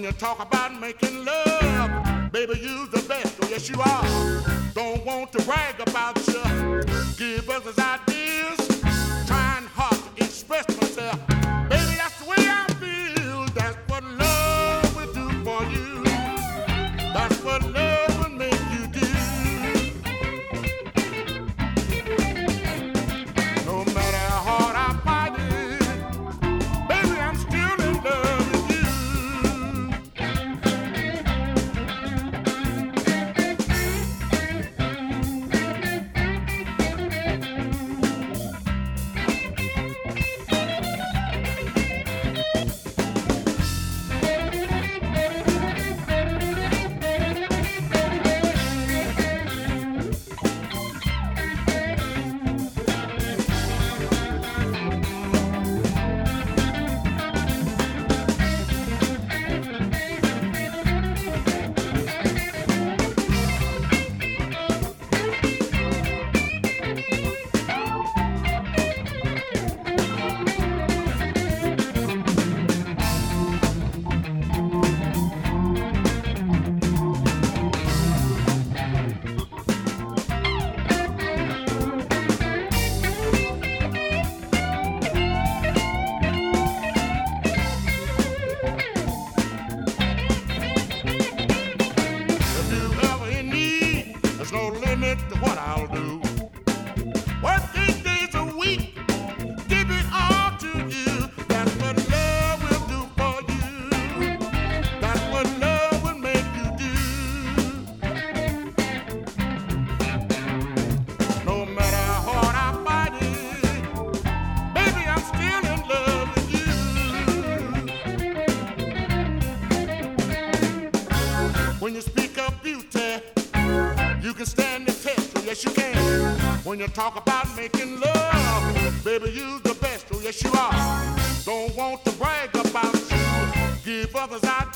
When you talk about making love, baby, you're the best. Oh, yes, you are. Don't want to brag about a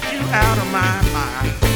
get you out of my mind.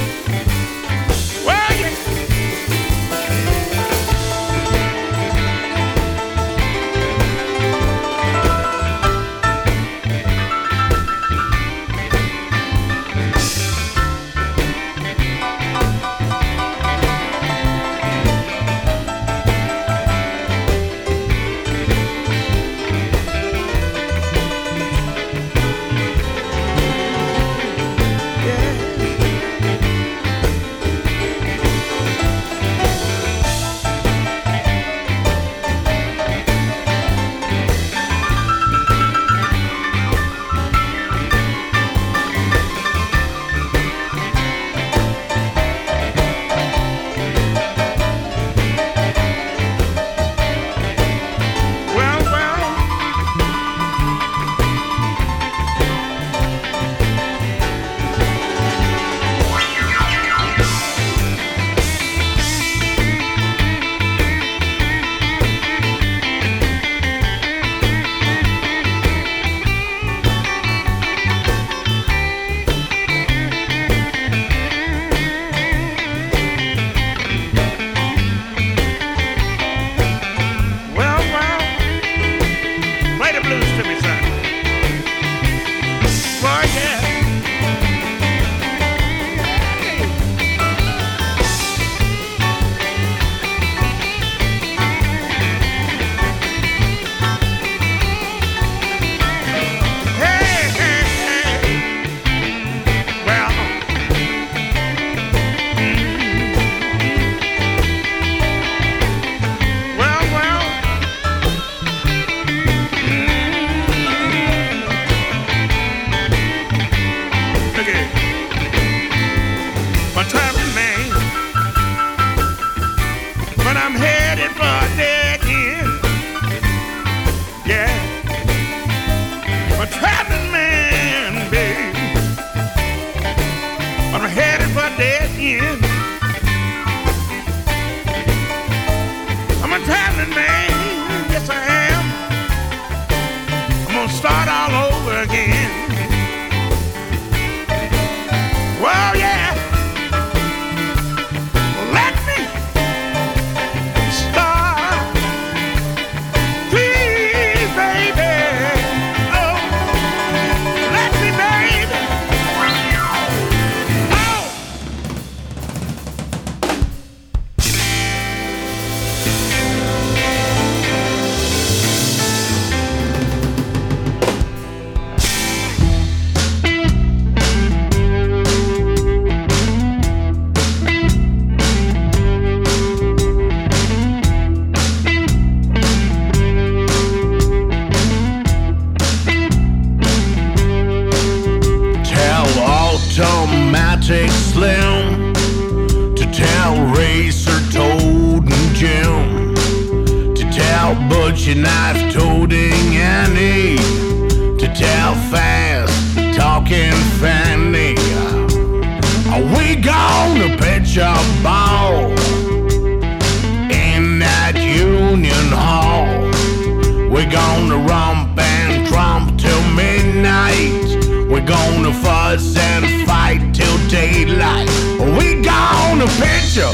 buzz and fight till daylight. We gonna picture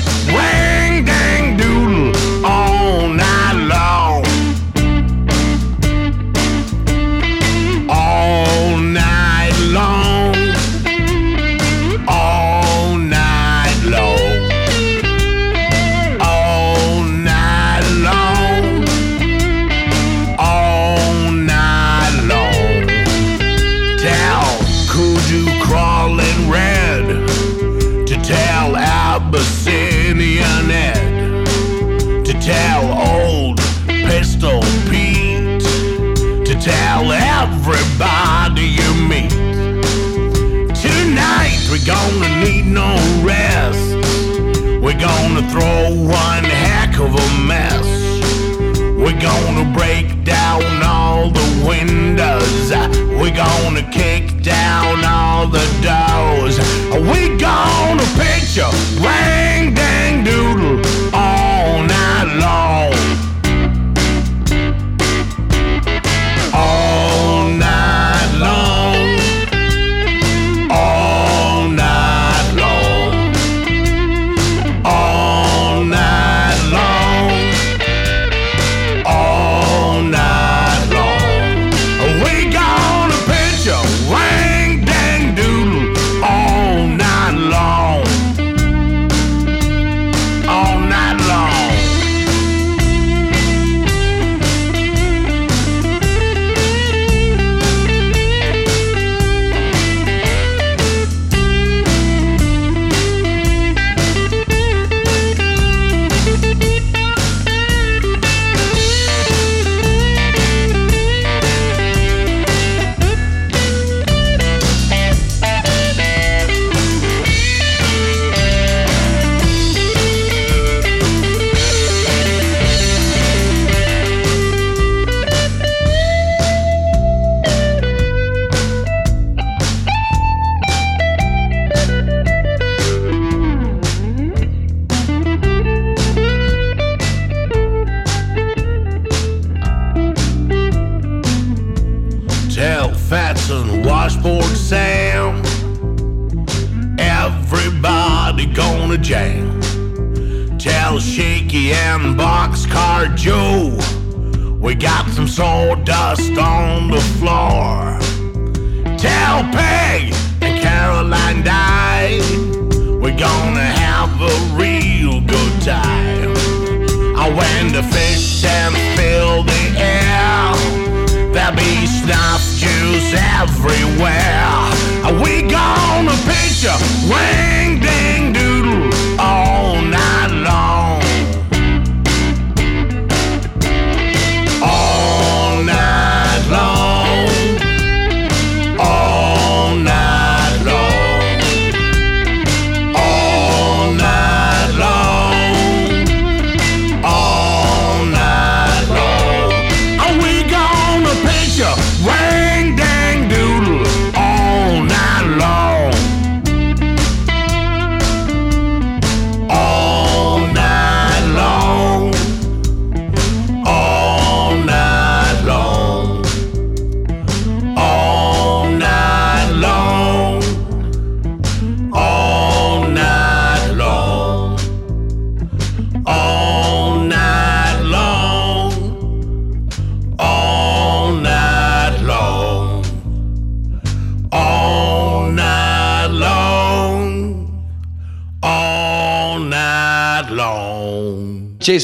gonna break down all the windows. We're gonna kick down all the doors. We're gonna picture rain.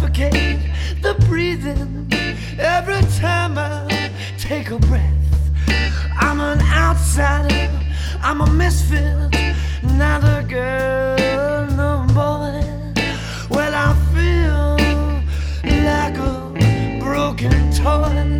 suffocate the breathing every time I take a breath. I'm an outsider, I'm a misfit, not a girl, no boy. Well, I feel like a broken toy.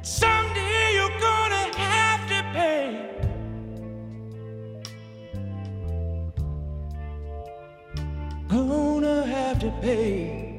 But someday you're gonna have to pay. Gonna have to pay.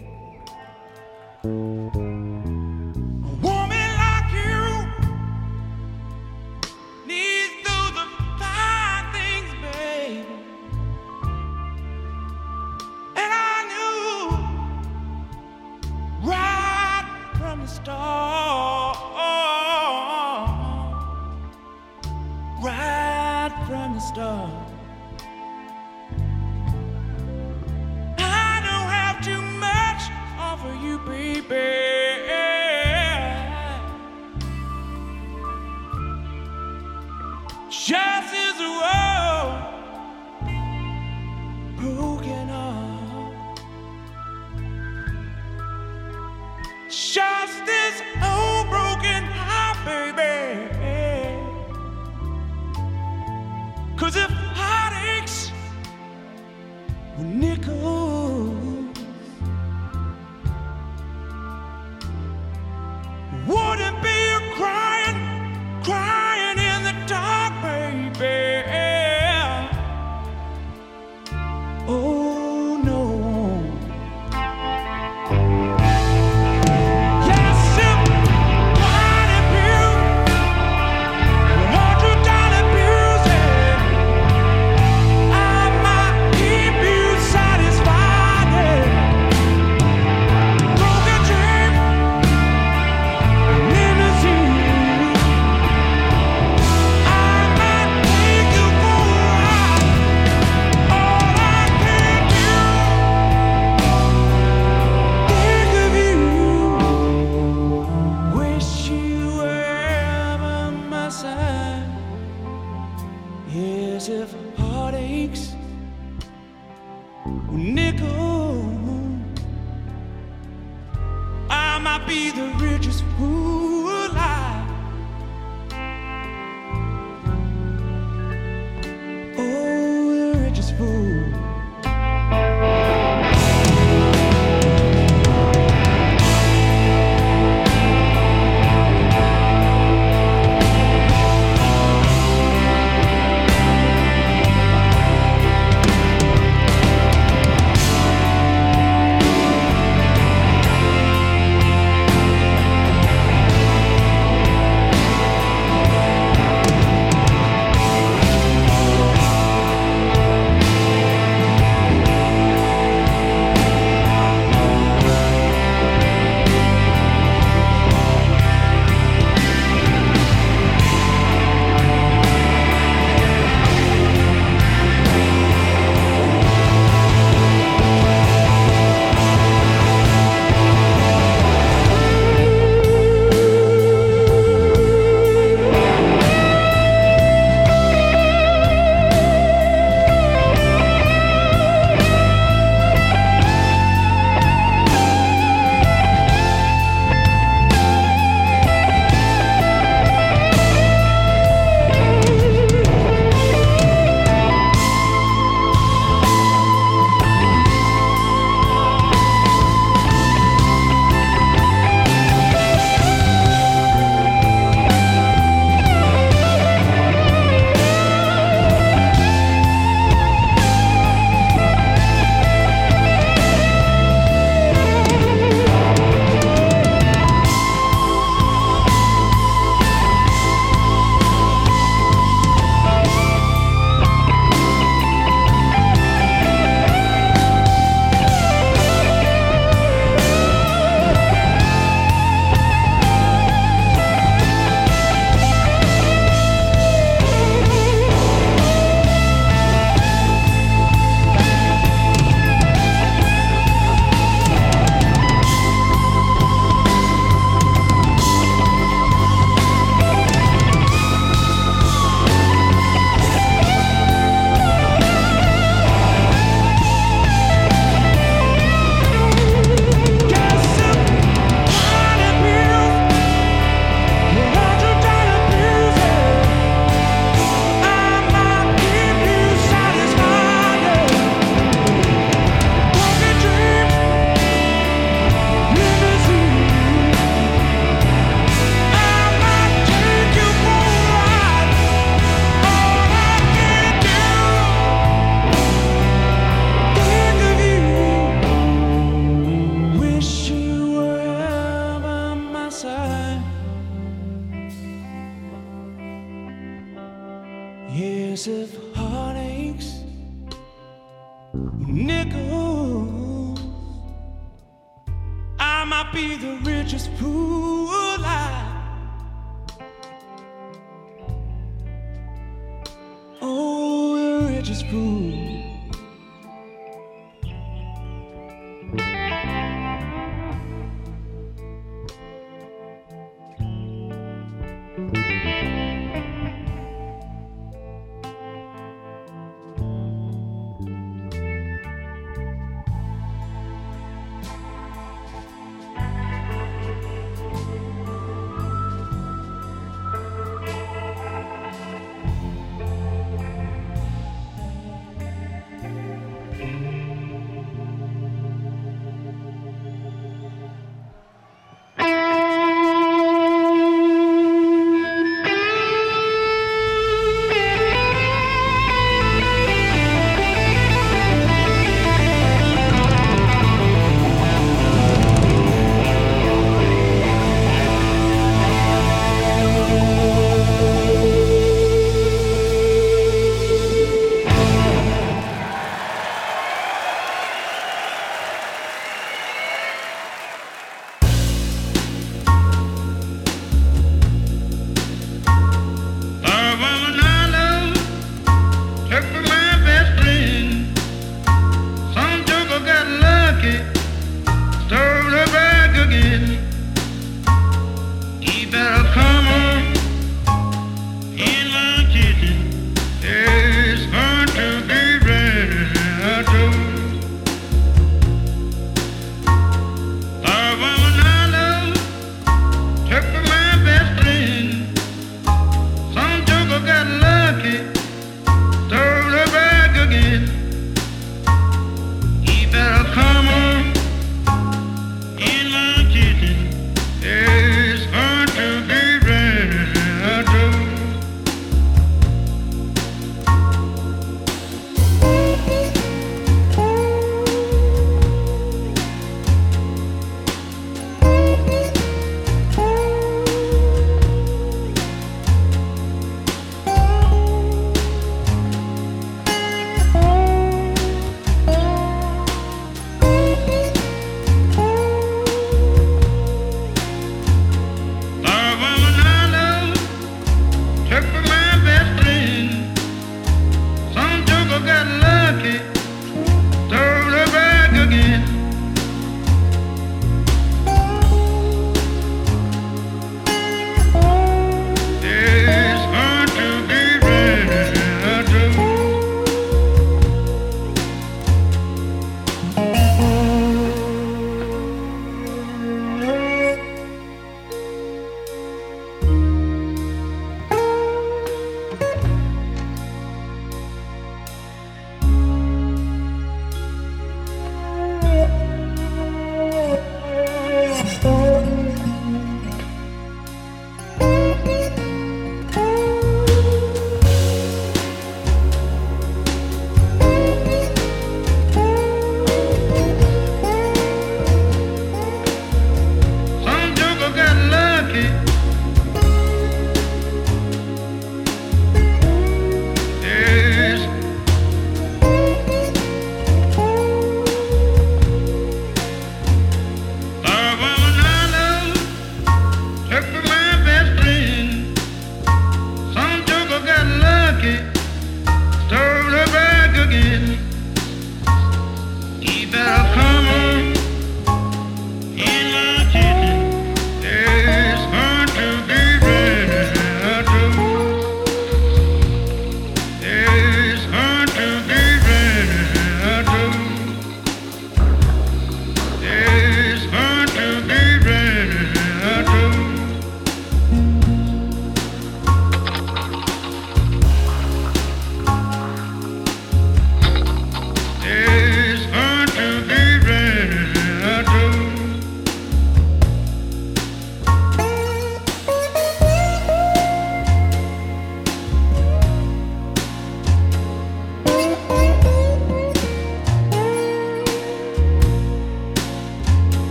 religious proof.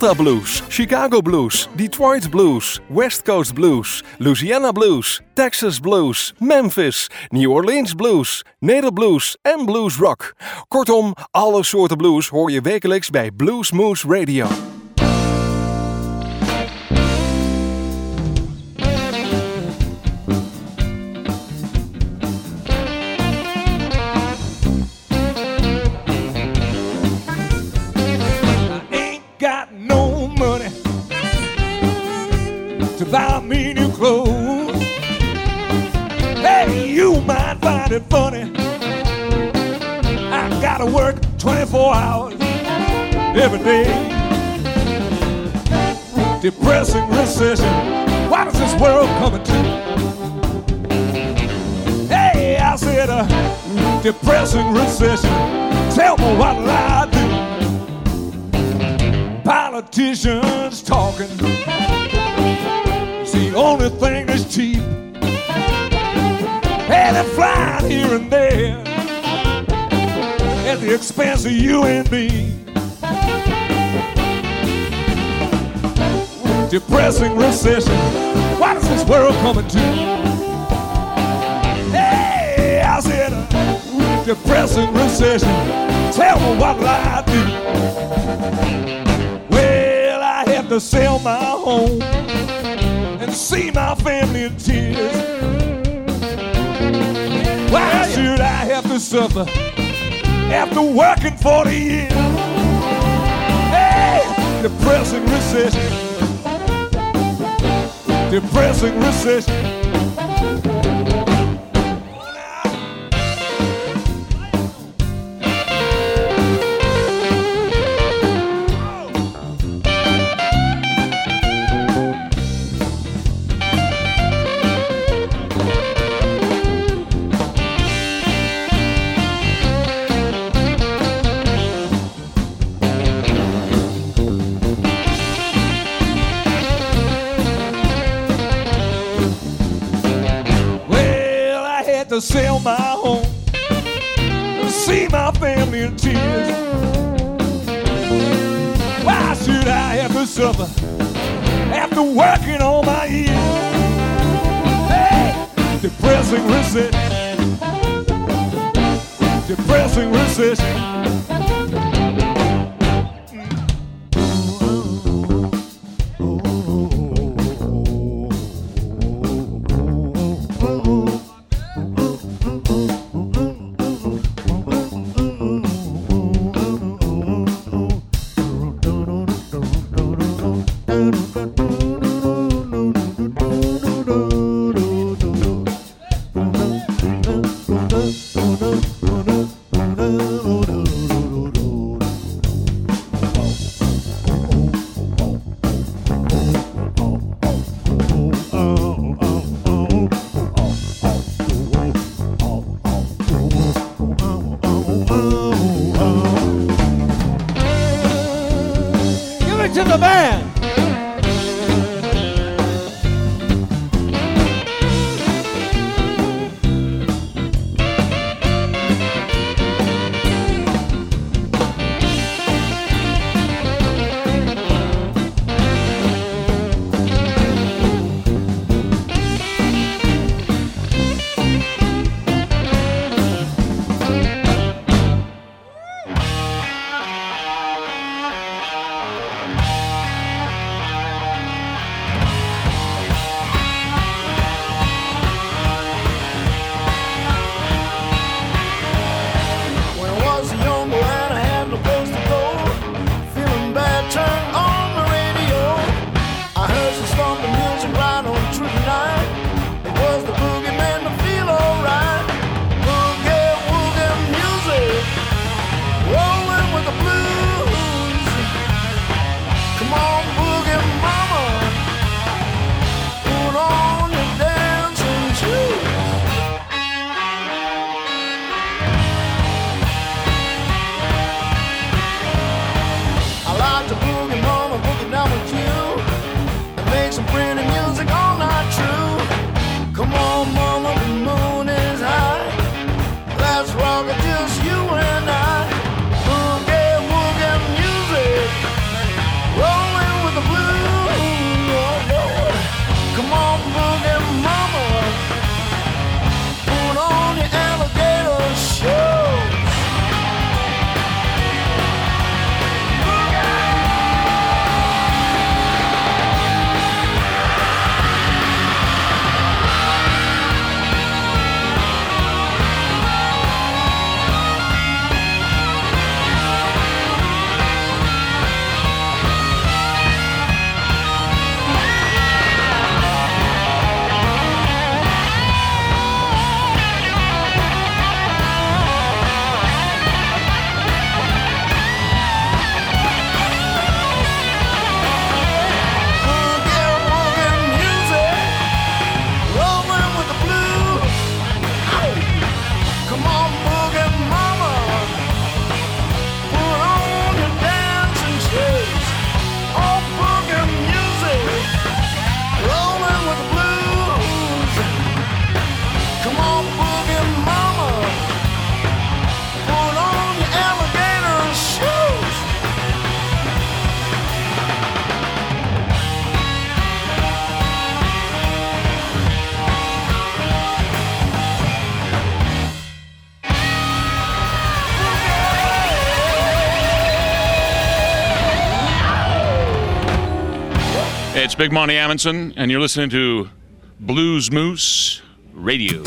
Delta Blues, Chicago Blues, Detroit Blues, West Coast Blues, Louisiana Blues, Texas Blues, Memphis, New Orleans Blues, Neder Blues en Blues Rock. Kortom, alle soorten blues hoor je wekelijks bij Blues Moose Radio. funny. I gotta work 24 hours every day. Depressing recession. Why does this world come to? Hey, I said a uh, depressing recession. Tell me what I do. Politicians talking. It's the only thing flying here and there at the expense of you and me. Depressing recession, what is this world coming to? Hey, I said, uh, depressing recession, tell me what will I do? Well, I have to sell my home and see my family in tears. Why should I have to suffer after working 40 years? Hey, depressing recession. Depressing recession. to working on my ears. Hey! Depressing recession. Depressing recession. lot to boom Big Monti Amundson, and you're listening to Blues Moose Radio.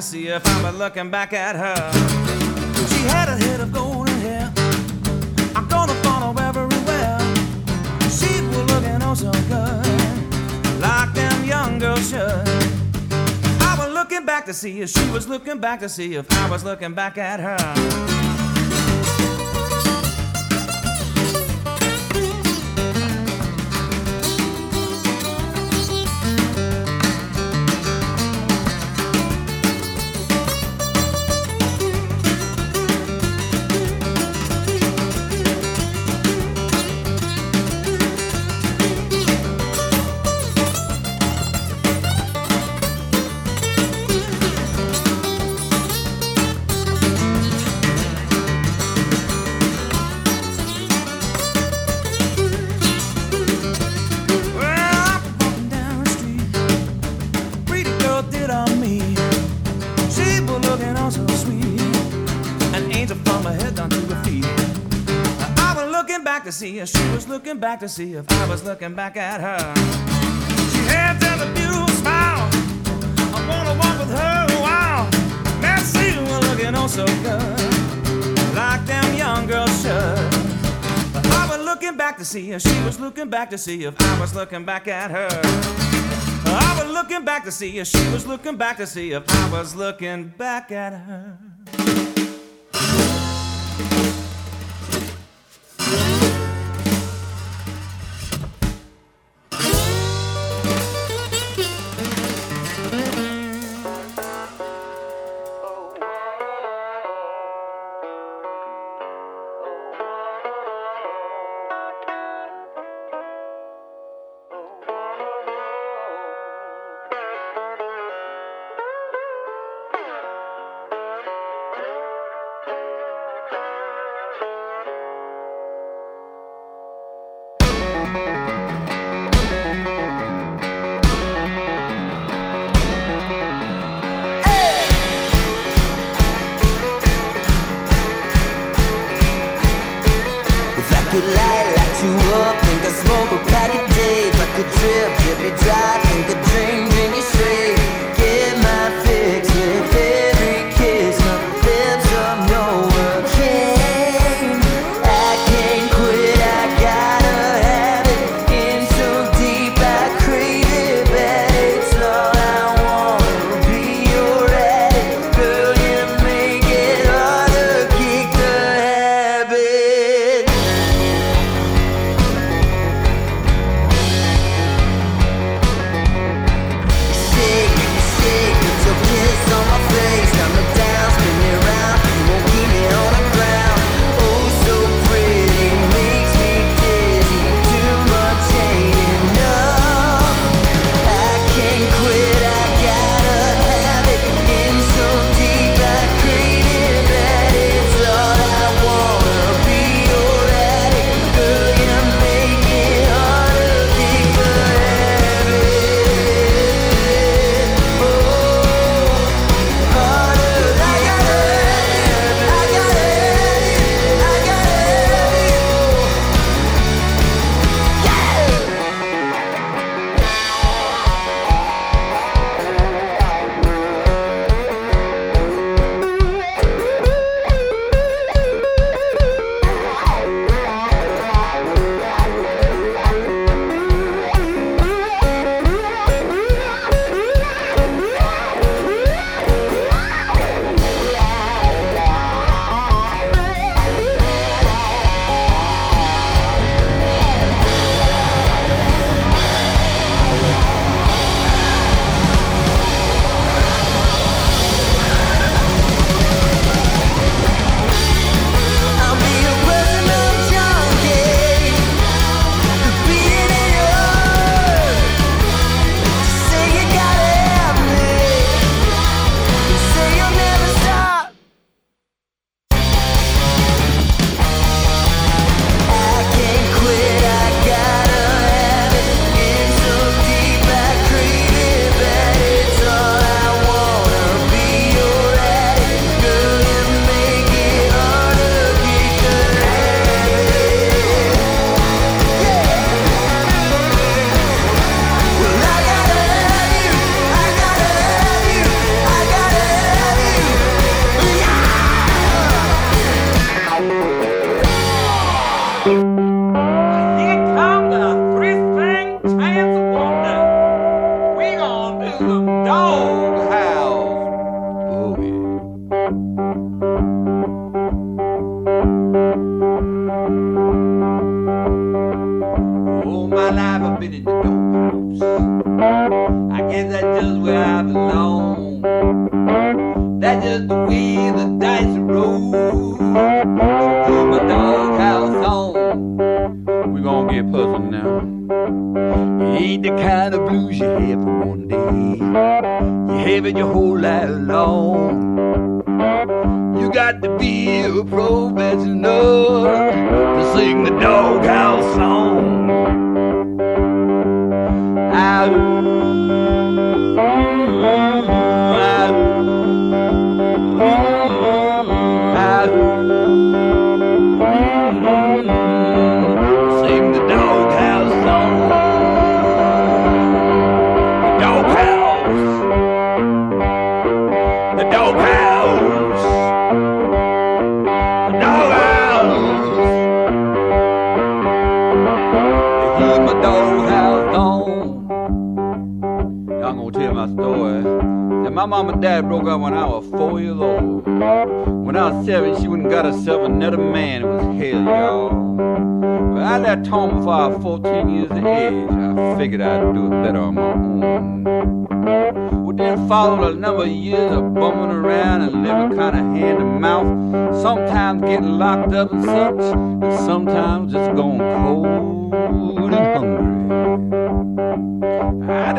could see if I'm looking back at her. She had a head of golden hair. I'm gonna follow everywhere. She was looking oh so good, like them young girls should. I was looking back to see if she was looking back to see if I was looking back at her. Looking back to see if I was looking back at her. She had a beautiful smile. I wanna walk with her a while. That she was looking oh so good, like them young girls should. I was looking back to see if she was looking back to see if I was looking back at her. I was looking back to see if she was looking back to see if I was looking back at her.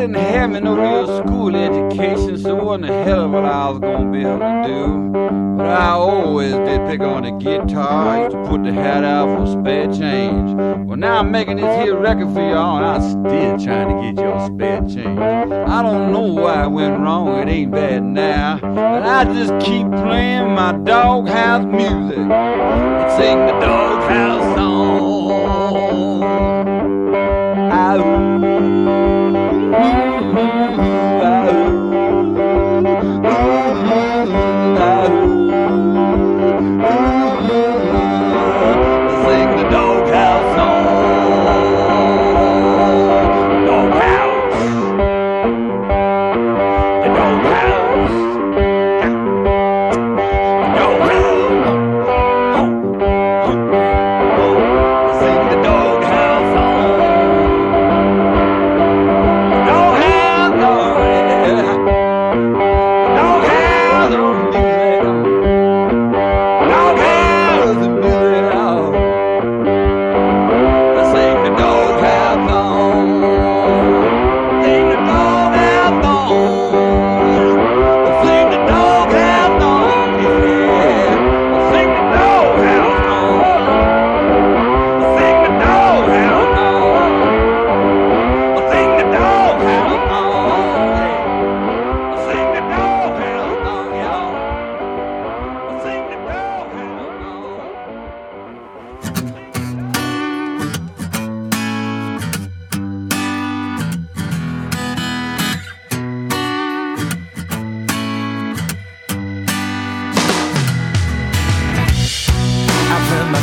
didn't have me no real school education, so what in the hell what I was gonna be able to do? But I always did pick on the guitar, I used to put the hat out for spare change. Well, now I'm making this here record for y'all, and I'm still trying to get your spare change. I don't know why it went wrong, it ain't bad now, but I just keep playing my doghouse music. and sing the doghouse song.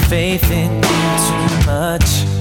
faith in you too much.